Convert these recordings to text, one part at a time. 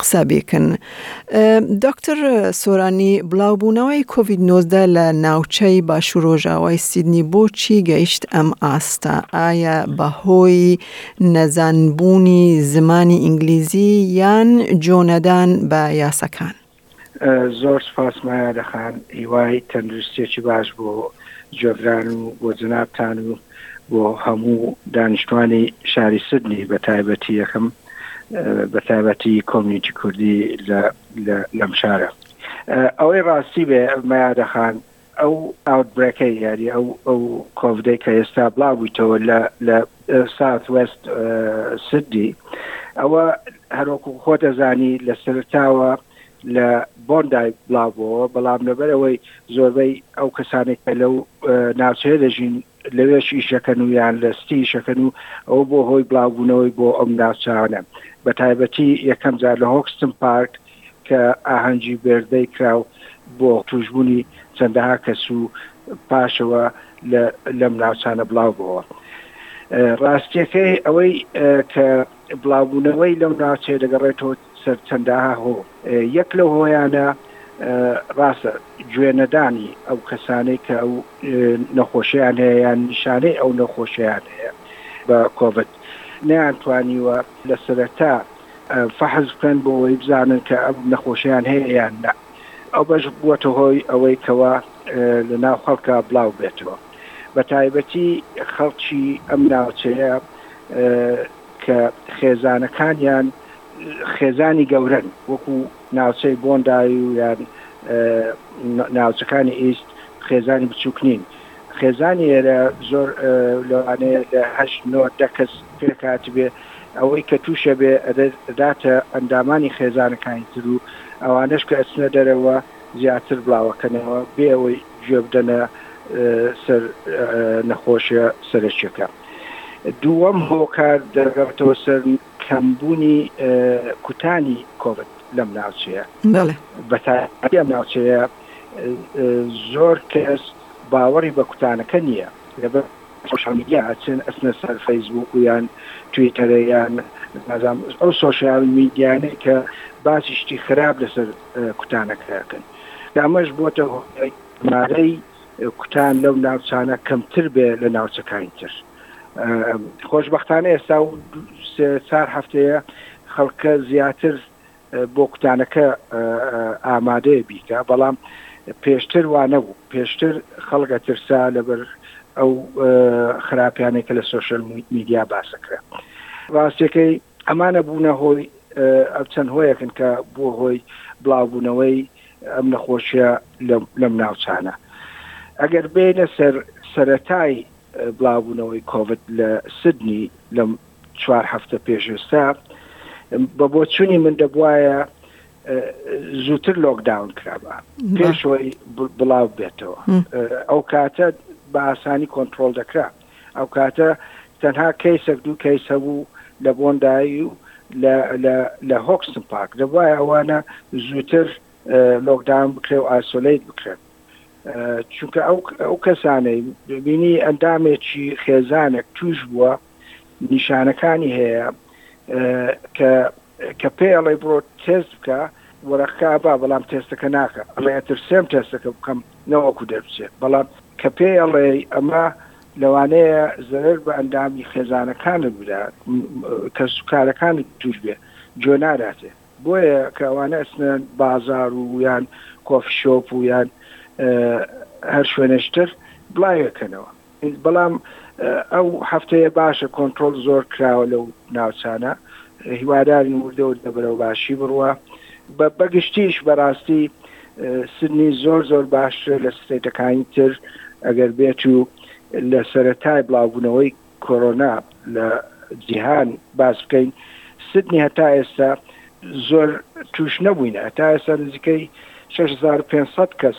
قسە بیکن. دکتر سۆرانی بلاو بونەوەی کۆڤید نوزدە لە ناوچەی باشو رۆژاوای سیدنی بۆ چی گەیشت ئەم ئاستە ئایا بە هۆی نەزان بونی زمانی ئینگلیزی یان جۆنەدان بە یاسەکان؟ زۆر سوپاس مایادە خان هیوای تەندروستیەکی باش بۆ جۆگران و بۆ جنابتان و بۆ هەموو دانیشتوانی شاری سدنی بە تایبەتی یەکەم بە تایبەتی کۆمیونیتی کوردی لەم شارە ئەوەی ڕاستی بێ مایادەخان ئەو ئاوتبرێکەی یاری ئەو ئەو کۆڤدەی کە ئێستا بڵاو بوویتەوە لە لە ساوت وست سدی ئەوە هەرۆکو خۆ دەزانی لە سەرتاوە لە بۆندای بڵاو بووەوە بەڵام لەبەرەوەی زۆربەی ئەو کەسانێک کە لەو ناوچەیە دەژین لەوێش ئیشەکەن و یان لە ستی ئیشەکەن و ئەو بۆ هۆی بڵاوبوونەوەی بۆ ئەم ناوچانە بە تایبەتی یەکەم جار لە هۆکستم پارک کە ئاهەنگی بێردەی کراو بۆ توشبوونی چەندەها کەس و پاشەوە لەم ناوچانە بڵاو بۆوە. ڕاستیەکەی ئەوەی کە بڵاوبوونەوەی لەو ناوچەیە دەگەڕێتەوە سەر چەندەها هۆ یەک لەو هۆیانە ڕاستە گوێنەدانی ئەو کەسانەی کە ئەو نەخۆشیان هەیە یان نیشانەی ئەو نەخۆشیان هەیە بە کۆڤد نەیانتوانیوە لە سەرەتا فەحس بکەن بۆ ئەوەی بزانن کە ئەو نەخۆشیان هەیە یان نا ئەو بەش بووەتە هۆی ئەوەی کەوا لە ناو خەڵکە بڵاو بێتەوە بە تایبەتی خەڵکی ئەم ناوچەیە کە خێزانەکانیان خێزانی گەورن وەکو ناوچەی بۆندای و یان ناوچەکانی ئیست خێزانی بچووک نین خێزانی ئێرە زۆر لەوانەیە لە هەشت نۆ دە کەس پێکهاتبێ، ئەوەی کە تووشە بێ ئەداتە ئەندامانی خێزانەکانی تر و ئەوانەش کە ئەچنە دەرەوە زیاتر بڵاوەکەنەوە بێ ئەوەی گوێ بدەنە سەر نەخۆشە سەرەکیەکە. دووەم هۆکار دەگەڕێتەوە سەر کەمبوونی کوتانی کۆڤد لەم ناوچەیە. بەتایبەتی ئەم ناوچەیە زۆر کەس باوەڕی بە کوتانەکە نییە لەبەر سوشیال میدیا ئەچن ئەسنە سەر فەیسبوک و یان تویتەرە یان نازام ئەو سوشیال میدیانەی کە باسی شتی خراپ لەسەر کوتانەکەکەن دامەش بۆتە مارەی کوتان لەو ناوچانە کەمتر بێ لە ناوچەکانی تر خۆشببختانە ئێستا و چار هەفتەیە خەڵکە زیاتر بۆ کوتانەکە ئامادەیە بیکە بەڵام پێشتر وانەبوو پێشتر خەڵگە ترسا لەبەر ئەو خراپیانێک کە لە سوۆشل میدیا باسەکرا ڕاستەکەی ئەمانە بوونە هۆی ئەو چەند هۆیەکن کە بۆ هۆی بڵاوبوونەوەی ئەم نەخۆشیە لەم ناوچانە ئەگەر بینە سەر سەتای بڵاوبوونەوەی کۆڤت لە سدنی لەم چوار هەفتە پێش ئێستا بە بۆچوونی من دەبواە زووتر لۆکداون کرابا پێشەوەی بڵاو بێتەوە ئەو کاتە بە ئاسانی کۆنتترۆل دەکرا ئەو کاتە تەنها کەیسەک دوو کەیس هەبوو لە بۆندایی و لە هۆکسن پاک دەبواە ئەوانە زووتر لۆکداون بکرێ و ئاسۆلیت بکرێن چونکە ئەو کەسانەی بینی ئەندامێکی خێزانێک توش بووە نیشانەکانی هەیە کە کە پێ ئەڵێ بڕۆ تێست بکە وەرەقا با بەڵام تێستەکە ناکە ئەڵێ ئەترسێم تێستەکە بکەم نەوەکو دەربچێت بەڵام کە پێ ئەڵێ ئەمە لەوانەیە زەرەر بە ئەندامی خێزانەکانت بدا کەس و کارەکانت توش بێ جۆ ناداتێ بۆیە کەوانە ئەسنن بازار و یان کۆفشۆپ و یان هەر شوێنشتر بڵاوەکەنەوە بەڵام ئەو هەفتەیە باشە کۆنترۆڵ زۆر کراوە لەو ناوچانە هیوادارین وردە وردە بەرەو باشی بڕوە بە بەگشتیش بەڕاستی سنی زۆر زۆر باشتر لە ستەکانی تر ئەگەر بێت و لە سەرەتای بڵاوبوونەوەی کۆرۆنا لە جیهان باس بکەین سدنی هەتا ئێستا زۆر توش نەبووین هەتا ئێستا نزیکەی 6500 کەس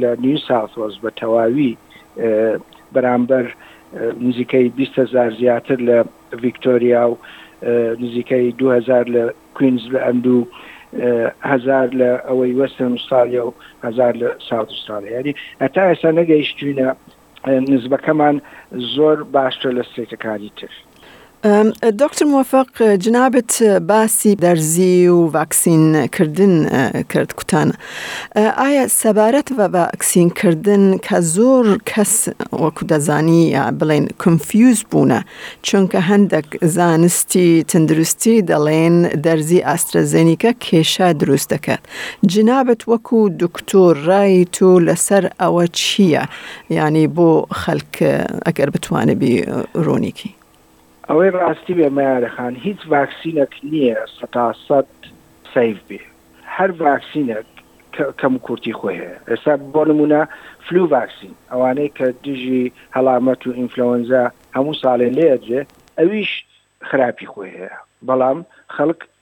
لە نیو ساوت وەز بە تەواوی بەرامبەر نزیکەی بیست هەزار زیاتر لە ڤیکتۆریا و نزیکەی دو هزار لە کوینز لە ئەندو هزار لە ئەوەی وەستن ئوسترالیا و هزار لە ساوت ئوسترالیا یاری هەتا ئێستا نەگەیشتوینە نزبەکەمان زۆر باشتر لە سێتەکانی تر دکتر موفق جنابت باسی دەرزی و ڤاکسین کردن کرد کوتان ئایا سەبارەت بە ڤاکسین کردن کە زۆر کەس وەکو دەزانی بڵێن کنفیوز بوونە چونکە هەندێک زانستی تەندروستی دەڵێن دەرزی ئاسترەزێنیکە کێشە دروست دەکات جنابت وەکو دکتۆر ڕای تۆ لەسەر ئەوە چییە یانی بۆ خەلک ئەگەر بتوانبی رونیکی. ئەوەی ڕاستی بێ مەیارە خان هیچ ڤاکسینەک نییە سەتا سەد سەیڤ بێ هەر ڤاکسینەک کەم و کورتی خۆی هەیە ئێستا بۆ نموونە فلو ڤاکسین ئەوانەی کە دژی هەڵامەت و ئینفلۆنزا هەموو ساڵێ لێ ئەدرێ ئەویش خراپی خۆی هەیە بەڵام خەڵک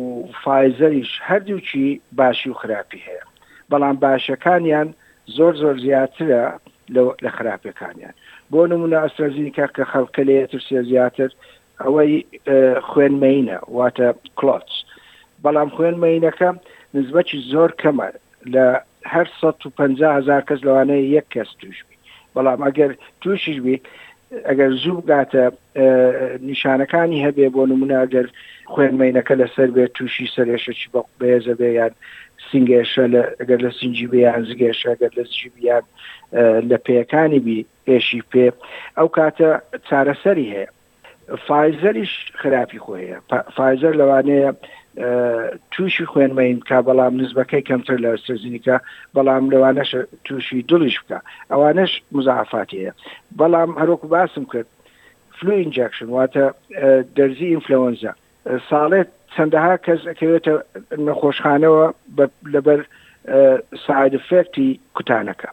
و فایزەریش هەردووکی باشی و خراپی هەیە بەڵام باشەکانیان زۆر زۆر زیاترە لە خراپەکانیان بۆ نمونە ئەسترازینکە کە خەڵکە لێ ترسێ زیاتر ئەوەی خوێن مینە واتە کلۆچ بەڵام خوێن مینەکە نزبەتی زۆر کەمە لە هەر 150 هزار کەس لەوانەیە یەک کەس توش بی بەڵام ئەگەر تووشیش بیت ئەگەر زوو بگاتە نیشانەکانی هەبێ بۆ نمونە ئەگەر خوێنمەینەکە لەسەر بێت تووشی سەرێشە چی بە بێزە بێ یان سنگێشە ئەگەر لە سنجی بیان زگێشە گەر لە زژی بیان لە پێەکانی بی پێشی پێ ئەو کاتە چارەسەری هەیە فایزەریش خراپی خۆی هەیە فایزەر لەوانەیە تووشی خوێنمەین بکە بەڵام نزبەکەی کەمتر لە سەزینیکە بەڵام لەوانەش تووشی دڵیش بکە ئەوانش مزعفات هەیە بەڵام هەروەکو باسم کرد فلو ئینجکشن واتە دەرزی ئینفلەوەنزا ساڵێت چەندەها کەس ئەکەوێتە نەخۆشخانەوە لەبەر سایدفێکتی کوتانەکە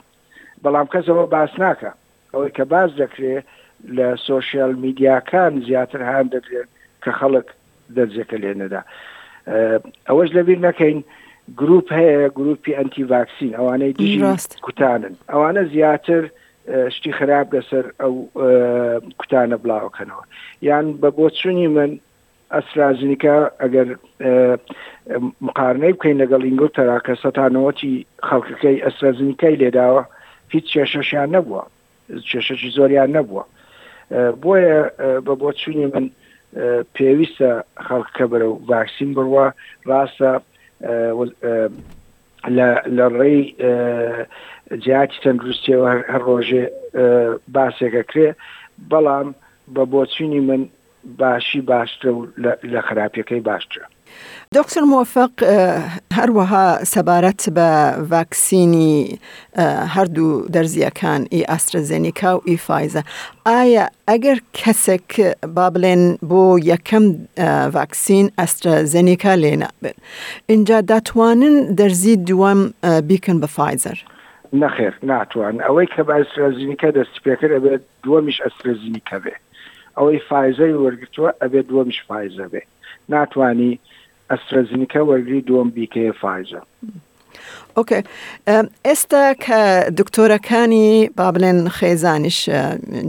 بەڵام کەسەوە باس ناکە ئەوەی کە باس دەکرێت لە سۆشیال میدیاکان زیاتر هان دەدرێن کە خەڵک دەرجەکە لێ نەدا ئەوەش لەبیر نەکەین گروپ هەیە گروپی ئەنتی ڤاکسین ئەوانەی دژی کوتانن ئەوانە زیاتر شتی خراپ لەسەر ئەو کوتانە بڵاوکەنەوە یان بە بۆچوونی من ئەسترازنیکا ئەگەر مقارنەی بکەین لەگەڵ ئینگلتەرا کە سە تا نەوەتی خەڵکەکەی ئەسترازنیکای لێداوە هیچ کێشەشیان نەبووە کێشەشی زۆریان نەبووە بۆیە بە بۆچوونی من پێویستە خەڵکە بەرە و ڤاکسین بڕوە ڕاستە لە ڕێی جیاتی تەندروستیەوە هەر ڕۆژێ باسێکە کرێ بەڵام بە بۆچوونی من باشی باشترە و لە خراپیەکەی باشترە. دکتۆر موفق هەروەها سەبارەت بە ڤاکسینی هەردوو دەرزییەکان ئی ئاسترەزێنیکا و ئی فایزە ئایا ئەگەر کەسێک با بلێن بۆ یەکەم ڤاکسین ئەسترەزێنیکا لێ نابێت ئینجا داتوانن دەرزی دووەم بیکەن بە فایزەر؟ نەخێر ناتوان ئەوەی کە بە ئەسترەزینیکا دەستی پێکرد ئەبێت دووەمیش ئەسترەزینی کە بێ ئەوەی فایزەری وەرگرتووە ئەبێ دووەمیش فایزە بێ ناتوانی ئەسترەزینکە وەرگری دووەم بیکەیە فایزە. ئۆکێ ئێستا کە دکتۆرەکانی با بڵێن خێزانیش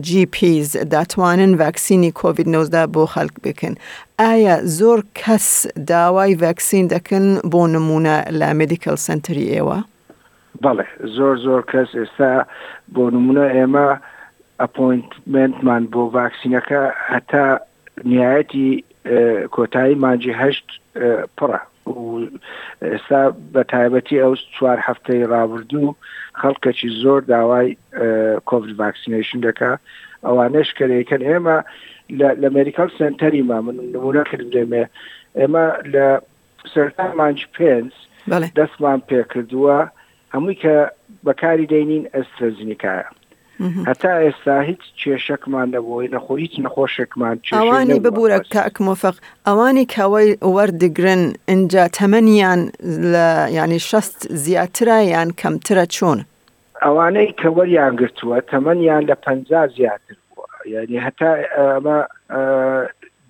جی پیز داتوانن ڤاکسینی کۆڤید 19 بۆ خەلک بکەن ئایا زۆر کەس داوای ڤاکسین دەکەن بۆ نمونە لە مدیکل سنتری ئێوە؟ بەڵێ زۆر زۆر کەس ئێستا بۆ نمونە ئێمە ئەپۆینتمنتمان بۆ ڤاکسینەکە هەتا نیایەتی کۆتایی مانجی هەشت پڕە ئێستا بە تایبەتی ئەو چوار هەفتەی ڕابردوو خەڵکەکی زۆر داوای کۆڤد ڤاکسینەیشن دەکە ئەوانەش کەرەکەن ئێمە لە مێریکال سنتەریما من نمونە کرد دێمێ ئێمە لە سەرتا مانچ پێنس دەستمان پێکردووە هەمووی کە بەکاری دەینین ئەسترەزنیکایە هەتا ئێستا هیچ کێشەکمان نەبووی نەخۆ هیچ نەخۆشێکمان ئەوانی ببوورە کاکمۆفق ئەوانی کەوەی وەردەگرن ئینجا تەمەنیان لە ینی شەست زیاترایان کەمترە چۆن ئەوانەی کە وەریان گرتووە تەمەنیان لە پەنجا زیاتر بووە یعنی هەتا ئەمە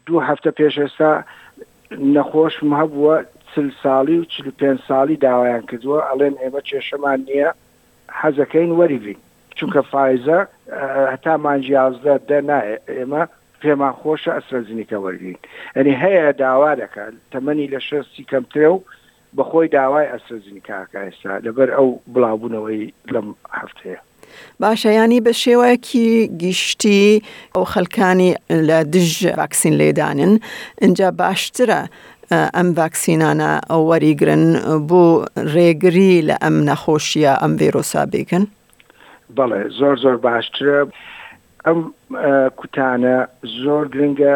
دوو هەفتە پێش ئێستا نەخۆشم هەبووە چل ساڵی و چل پێ ساڵی داوایان کردووە ئەڵێن ئێمە کێشەمان نییە حەزەکەین وەریبین چونکە فیزە هەتا مانجی یازدە دە نایە ئێمە پێمان خۆشە ئەسرەزنیکە وەرگین ئەنی هەیە داوا دەکات تەمەنی لە شەستی کەمترە و بەخۆی داوای ئەسترەزینکاکە ئێستا لەبەر ئەو بڵاوبوونەوەی لەم هەفتەیە. باشە یانی بە شێوەکی گشتی ئەو خەلکانی لە دژ ڤاکسین لێدانن ئینجا باشترە ئەم ڤاکسینانە وەریگرن بو رێگری لە ئەم نەخۆشیە ئەم ڤێرۆسا بیکەن؟ بەڵێ زۆر زۆر باشترە ئەم کوتانە زۆر گرنگە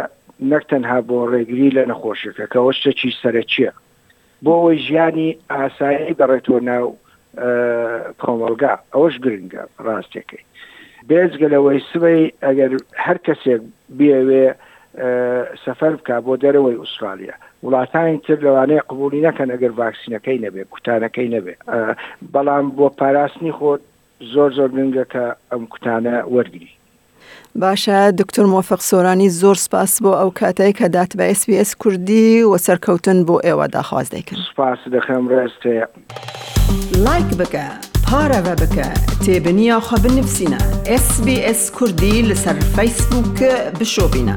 نەک تەنها بۆ رێگری لە نەخۆشیەکە کەەوە شتەکی سەرەکیە بۆ ئەوەی ژیانی ئاسایی بەڕێتەوە ناو کۆمەڵگا ئەوەش گرنگە ڕاستەکەی بێزگە لەوەی سبەی ئەگەر هەر کەسێک بێوێ سەفەر بکە بۆ دەرەوەی ئوسترالیا وڵاتانی تر لەوانەیە قبولی نەکەن ئەگەر ڤاکسینەکەی نەبێ کوتانەکەی نەبێ بەڵام بۆ پاراستنی خۆت زۆر زۆر گرنگە کە ئەم کوتانە وەرگری. باشە دکتۆر مۆفق سۆرانی زۆر سپاس بۆ ئەو کاتەی کە دات بە SسBS کوردی و سەرکەوتن بۆ ئێوە داخواز دەیکەن. سپاست دەکەم ڕێزت هەیە. لایک بکە پارەڤە بکە تێبنیا خو بنفسینە SSBS کوردی لسەر فەیسبوک بشۆبینە.